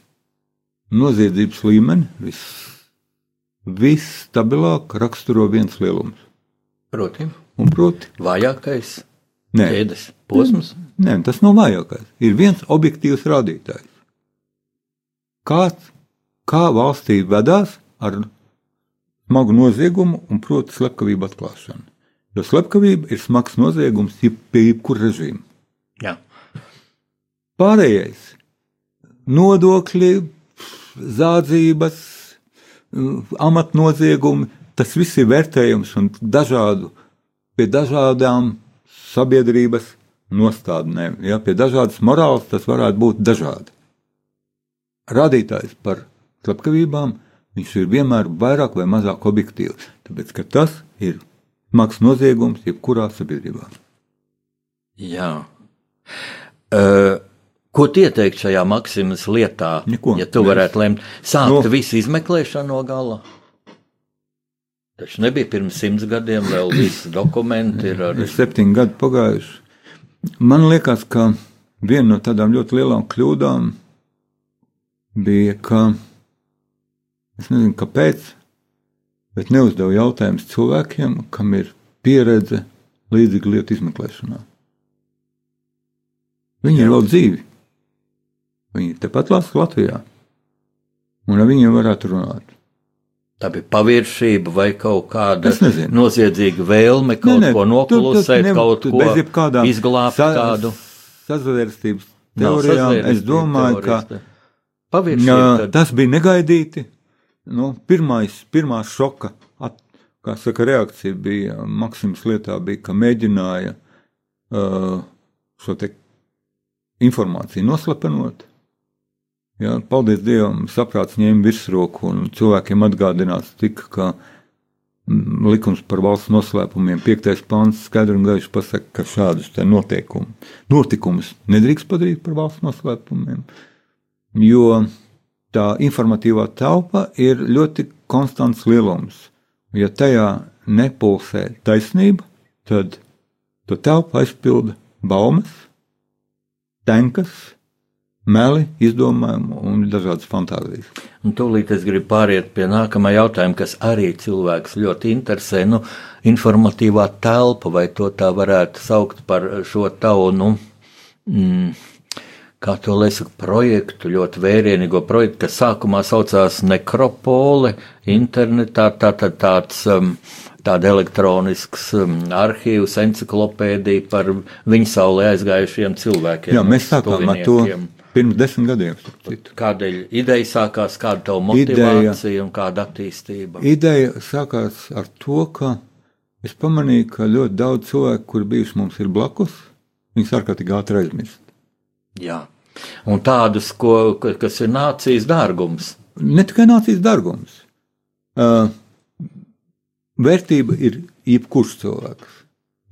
noziedzības līmeni vis, visstabilāk raksturo viens lielums. Proti, Un proti, vājākais nē, ķēdes posms. nē, tas nav vājākais. Ir viens objektīvs rādītājs. Kāds, kā valstī vedās ar smagu noziegumu un, proti, slepkavību atklāšanu. Jo slepkavība ir smags noziegums jeb pie jebkura režīma. Jā. Pārējais - nodokļi, zādzības, amatnoziegumi, tas viss ir vērtējums un dažādu, pie dažādām sabiedrības nostādnēm. Ja, pie dažādas morāles tas varētu būt dažādi. Rādītājs par slepkavībām viņš ir vienmēr vairāk vai mazāk objektīvs, tāpēc ka tas ir smags noziegums jebkurā sabiedrībā. Jā. Uh, ko ieteikt šajā maksimas lietā? Neko. ja tu varētu lemt, sākt no. visu izmeklēšanu no gala. Taču nebija pirms simts gadiem vēl visi dokumenti. Ir ar... ir septiņi gadi pagājuši. Man liekas, ka viena no tādām ļoti lielām kļūdām bija, ka es nezinu, kāpēc, bet neuzdevu jautājumus cilvēkiem, kam ir pieredze līdzīgu lietu izmeklēšanā. Viņi ir vēl dzīvi. Viņi tepat lasa Latvijā. Un ar viņiem varētu runāt. Tā bija paviršība vai kaut kāda noziedzīga vēlme kaut Nē, nē, ko noklusēt, ne- kaut ko jebkādām izglābt sa- kādu. Sazvērstības teorijām. Es domāju, ka teorijas, te. paviršība. Jā, tad- tas bija negaidīti. Nu, pirmais, pirmā šoka at, saka, reakcija bija Maksimas lietā, bija, ka mēģināja uh, šo te informāciju noslepenot. Ja, paldies Dievam, saprāts ņēma virsroku un cilvēkiem atgādināts tika, ka mm, likums par valsts noslēpumiem, piektais pants skaidri un gaiši pasaka, ka šādus te noteikumu, notikumus nedrīkst padarīt par valsts noslēpumiem, jo tā informatīvā telpa ir ļoti konstants lielums. Ja tajā nepulsē taisnība, tad to telpu aizpilda baumas, tenkas, meli, izdomājumi un dažādas fantāzijas. Un tūlīt es gribu pāriet pie nākamā jautājuma, kas arī cilvēks ļoti interesē. Nu, informatīvā telpa, vai to tā varētu saukt par šo tavu, nu, mm, kā to saka, projektu, ļoti vērienīgo projektu, kas sākumā saucās Nekropole, internetā, tā, tā, tāds. Um, tāda elektronisks um, arhīvs, encyklopēdija par viņu saulē aizgājušiem cilvēkiem. Jā, mēs sākām ar to pirms desmit gadiem. Kādēļ ideja sākās, kāda tev motivācija ideja, un kāda attīstība? Ideja sākās ar to, ka es pamanīju, ka ļoti daudz cilvēku, kuri bijuši mums ir blakus, viņus ārkārtīgi ātri aizmirst. Jā. Un tādus, ko, kas ir nācijas dārgums. Ne tikai nācijas dārgums. Uh, Vērtība ir jebkurš cilvēks.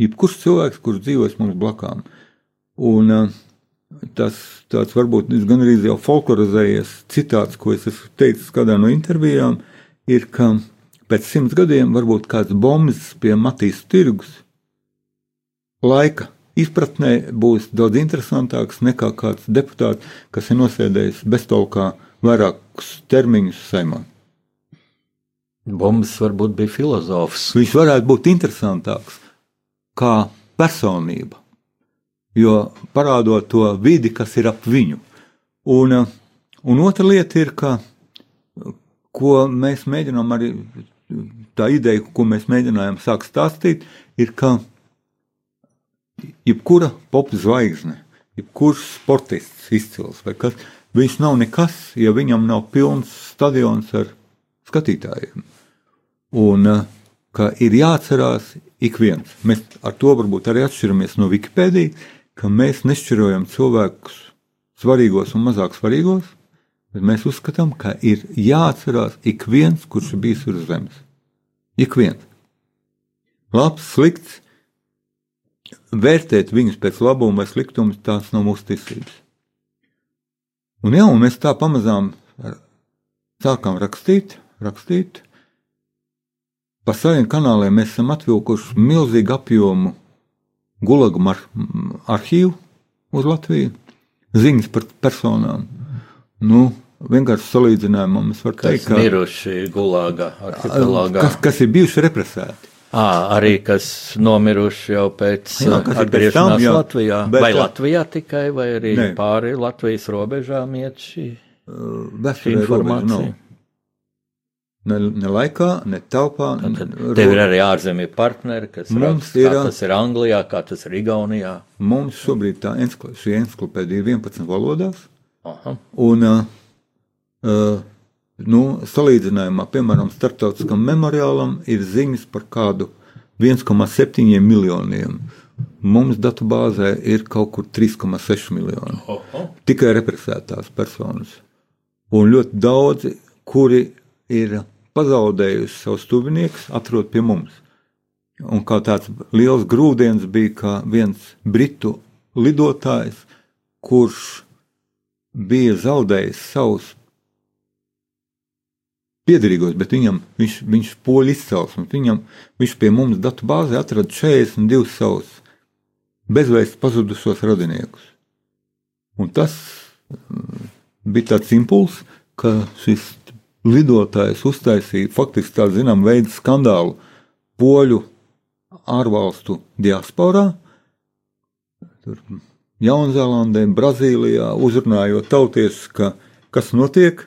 Jebkurš cilvēks, kurš dzīvojas mums blakām. Un uh, tas tāds varbūt gan arī jau folklorizējies citāts, ko es esmu teicis kādā no intervijām, ir, ka pēc simts gadiem varbūt kāds bombas pie Matīs tirgus laika izpratnē būs daudz interesantāks nekā kāds deputāts, kas ir nosēdējis beztolkā vairākus termiņus saimā. Bombas varbūt bija filozofs. Viņš varētu būt interesantāks kā personība, jo parādot to vidi, kas ir ap viņu. Un, un otra lieta ir, ka, ko mēs mēģinām arī, tā ideja, ko mēs mēģinājām sākt stāstīt, ir, ka jebkura pop zvaigzne, jebkurš sportists izcils vai kas, viņš nav nekas, ja viņam nav pilns stadions ar skatītājiem. Un eh, ka ir jāatcerās ik viens. Mēs ar to varbūt arī atšķiramies no Wikipēdijas, ka mēs nešķirojam cilvēkus svarīgos un mazāk svarīgos, bet mēs uzskatām, ka ir jāatcerās ik viens, kurš ir bijis uz zemes. Ik viens. Labs, slikts, vērtēt viņus pēc labuma vai sliktuma, tās nav mūsu tiesības. Un jā, un mēs tā pamazām sākām rakstīt, rakstīt. Pa saviem kanāliem mēs esam atvilkuši milzīgu apjomu gulagu arhīvu uz Latviju, ziņas par personām. Nu, vienkārši salīdzinājumā mēs varam teikt, ka miruši gulāga. Kas, kas ir bijuši represēti. À, arī kas nomiruši jau pēc jā, atgriešanās tam, jā, Latvijā. Vai tā... Latvijā tikai, vai arī ne. pāri Latvijas robežām iet šī, šī informācija? Nav. Ne, ne laikā, ne telpā. Tad tev ir arī ārzemju partneri, kas mums rakst, ir. Tas ir Anglijā, kā tas ir Igaunijā. Mums šobrīd tā enskl šī encyklopēdija ir 11 valodās. Aha. Un, uh, uh, nu, salīdzinājumā, piemēram, starptautiskam memoriālam ir ziņas par kādu 1,7 miljoniem. Mums datubāzē ir kaut kur 3,6 miljoni. Aha. Tikai represētās personas. Un ļoti daudzi, kuri ir pazaudējusi savus tuviniekus, atrod pie mums. Un kā tāds liels grūdienis bija, ka viens britu lidotājs, kurš bija zaudējis savus piederīgos, bet viņam, viņš, viņš poļu izcelsmes, viņam, viņš pie mums datu bāzē atrada 42 savus bezvēsts pazudušos radiniekus. Un tas mm, bija tāds impulss, ka šis lidotājs uztaisīja faktiski tādu zinām veidu skandālu poļu ārvalstu diasporā. Tur Jaunzēlandē, Brazīlijā uzrunājot tautiešus, ka kas notiek,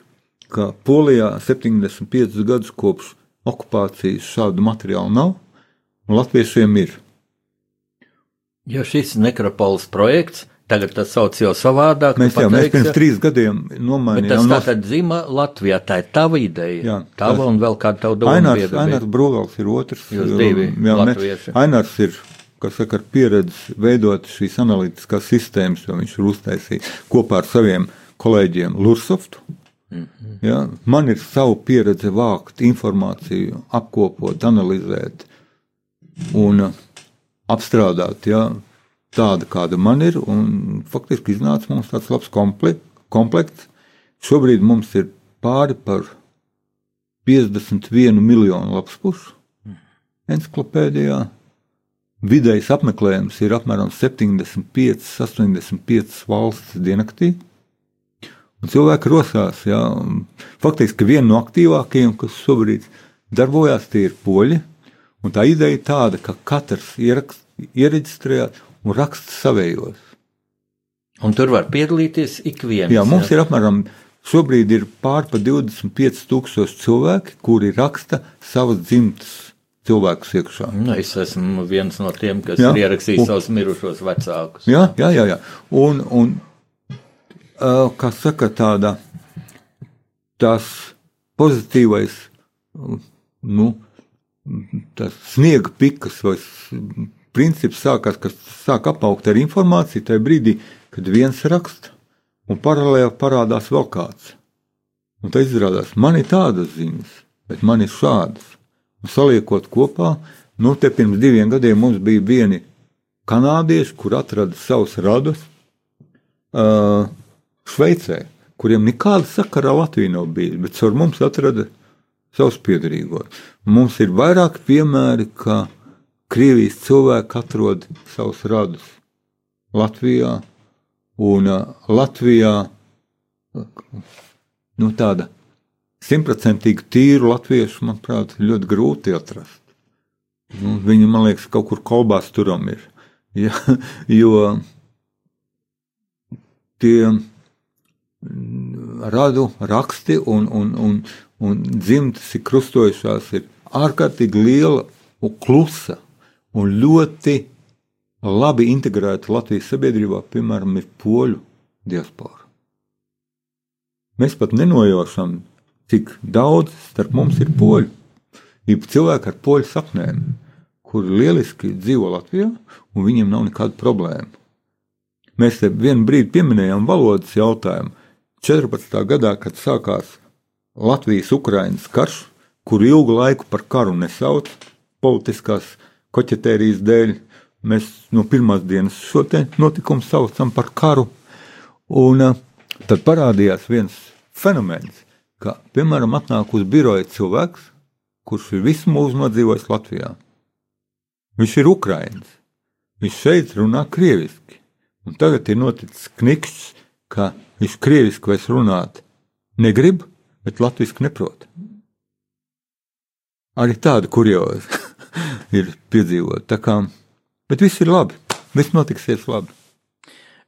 ka Polijā 75 gadus kopš okupācijas šādu materiālu nav, un latviešiem ir. Jo šis nekropolis projekts Tagad tas sauc jau savādāk. Mēs jau mēs pirms trīs gadiem nomainījām. Tas no... tātad dzima Latvijā, tā ir tava ideja. Jā, tava tas... un vēl kāda tava doma. Ainārs, Ainārs Brūvels ir otrs. Jūs divi jā, latvieši. Ainārs ir kas saka, ar pieredzi veidot šīs analītiskās sistēmas, jo viņš ir uztaisījis kopā ar saviem kolēģiem Lursoftu. Mm ja, man ir sava pieredze vākt informāciju, apkopot, analizēt un apstrādāt. Ja, tāda, kāda man ir, un faktiski iznāca mums tāds labs komplekts. Šobrīd mums ir pāri par 51 miljonu lapspušu encyklopēdijā. Vidējais apmeklējums ir apmēram 75, 85 valsts diennaktī. Un cilvēki rosās. Jā, faktiski viena no aktīvākajiem, kas šobrīd darbojas, tie ir poļi. Tā ideja ir tāda, ka katrs ierakst, iereģistrē un raksta savējos. Un tur var piedalīties ik viens. Jā, mums jā. ir apmēram šobrīd ir pār pa 25,000 cilvēki, kuri raksta savas dzimtas cilvēkus iekšā. Nu, es esmu viens no tiem, kas jā, ir ierakstījis un, savus mirušos vecākus. Jā, jā, jā. jā. Un, un kā saka, tāda tas pozitīvais, nu, tas sniega pikas vai princips sākās, kas sāk apaugt ar informāciju tajā brīdī, kad viens raksta un paralēli parādās vēl kāds. Un tad izrādās, man ir tādas ziņas, bet man ir šādas saliekot kopā, nu, te pirms diviem gadiem mums bija vieni kanādieši, kur atrada savus radus uh, Šveicē, kuriem nekāda sakara ar Latviju nav bijis, bet caur mums atrada savus piedarīgos. Mums ir vairāk piemēri, ka Krievijas cilvēki atrod savus radus Latvijā, un uh, Latvijā nu, tāda simtprocentīgi tīru latviešu, manuprāt, ļoti grūti atrast. Nu, viņi, man liekas, kaut kur kolbās turam ir. [laughs] Ja, jo tie radu raksti un, un, un, un dzimtas ir krustojušās, ir ārkārtīgi liela un klusa un ļoti labi integrēta Latvijas sabiedrībā, piemēram, ir poļu diaspora. Mēs pat nenojaušam cik daudz starp mums ir poļu. Ir cilvēki ar poļu sapnēm, kuri lieliski dzīvo Latvijā, un viņiem nav nekāda problēma. Mēs te vienu brīdi pieminējām valodas jautājumu. 14. gadā, kad sākās Latvijas-Ukrainas karš, kuru ilgu laiku par karu nesauc politiskās koķetērijas dēļ, mēs no pirmās dienas šo notikumu saucam par karu. Un uh, tad parādījās viens fenomens, ka, piemēram, atnāk uz biroja cilvēks, kurš ir visu mūžu nodzīvojis Latvijā. Viņš ir Ukraiņš. Viņš šeit runā krieviski. Un tagad ir noticis knikšs, ka viņš krieviski vairs runāt negrib, bet latviešu neprot. Arī tāda kurioza [laughs] ir piedzīvota. Bet viss ir labi. Viss notiksies labi.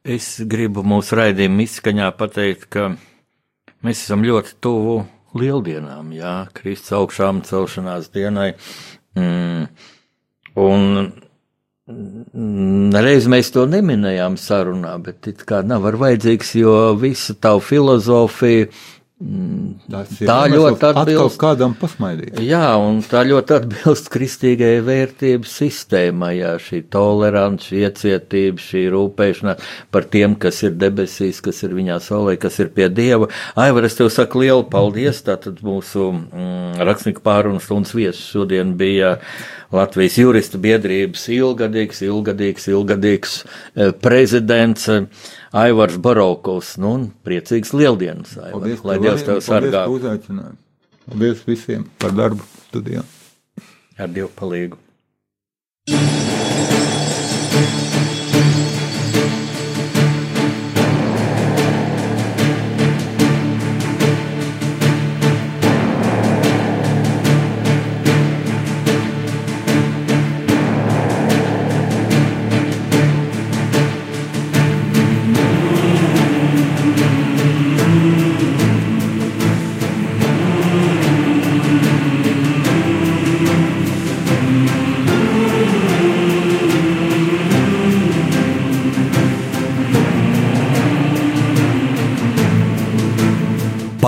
Es gribu mūsu raidījuma izskaņā pateikt, ka Mēs esam ļoti tuvu lieldienām, jā, Kristus augšām celšanās dienai. Mm, un Reiz mēs to neminējām sarunā, bet it kā nav vajadzīgs, jo visa tā filozofija Tas tā ļoti atbilst kādam pasmaidīt. Jā, un tā ļoti atbilst kristīgajai vērtību sistēmai, jā, šī tolerants, šī iecietība, šī rūpēšanās par tiem, kas ir debesīs, kas ir viņā saulē, kas ir pie Dieva. Aivar, es tev saku lielu paldies, tātad mūsu mm, rakstnieku pārunas stundas viesis šodien bija Latvijas juristu biedrības ilgadīgs, ilgadīgs, ilgadīgs eh, prezidents. Aivars Barokovs. Nu, un priecīgs lieldienas, Aivar. Paldies, lai Dievs tev sargā. Paldies, paldies visiem par darbu studijā. Ar Dievu palīgu.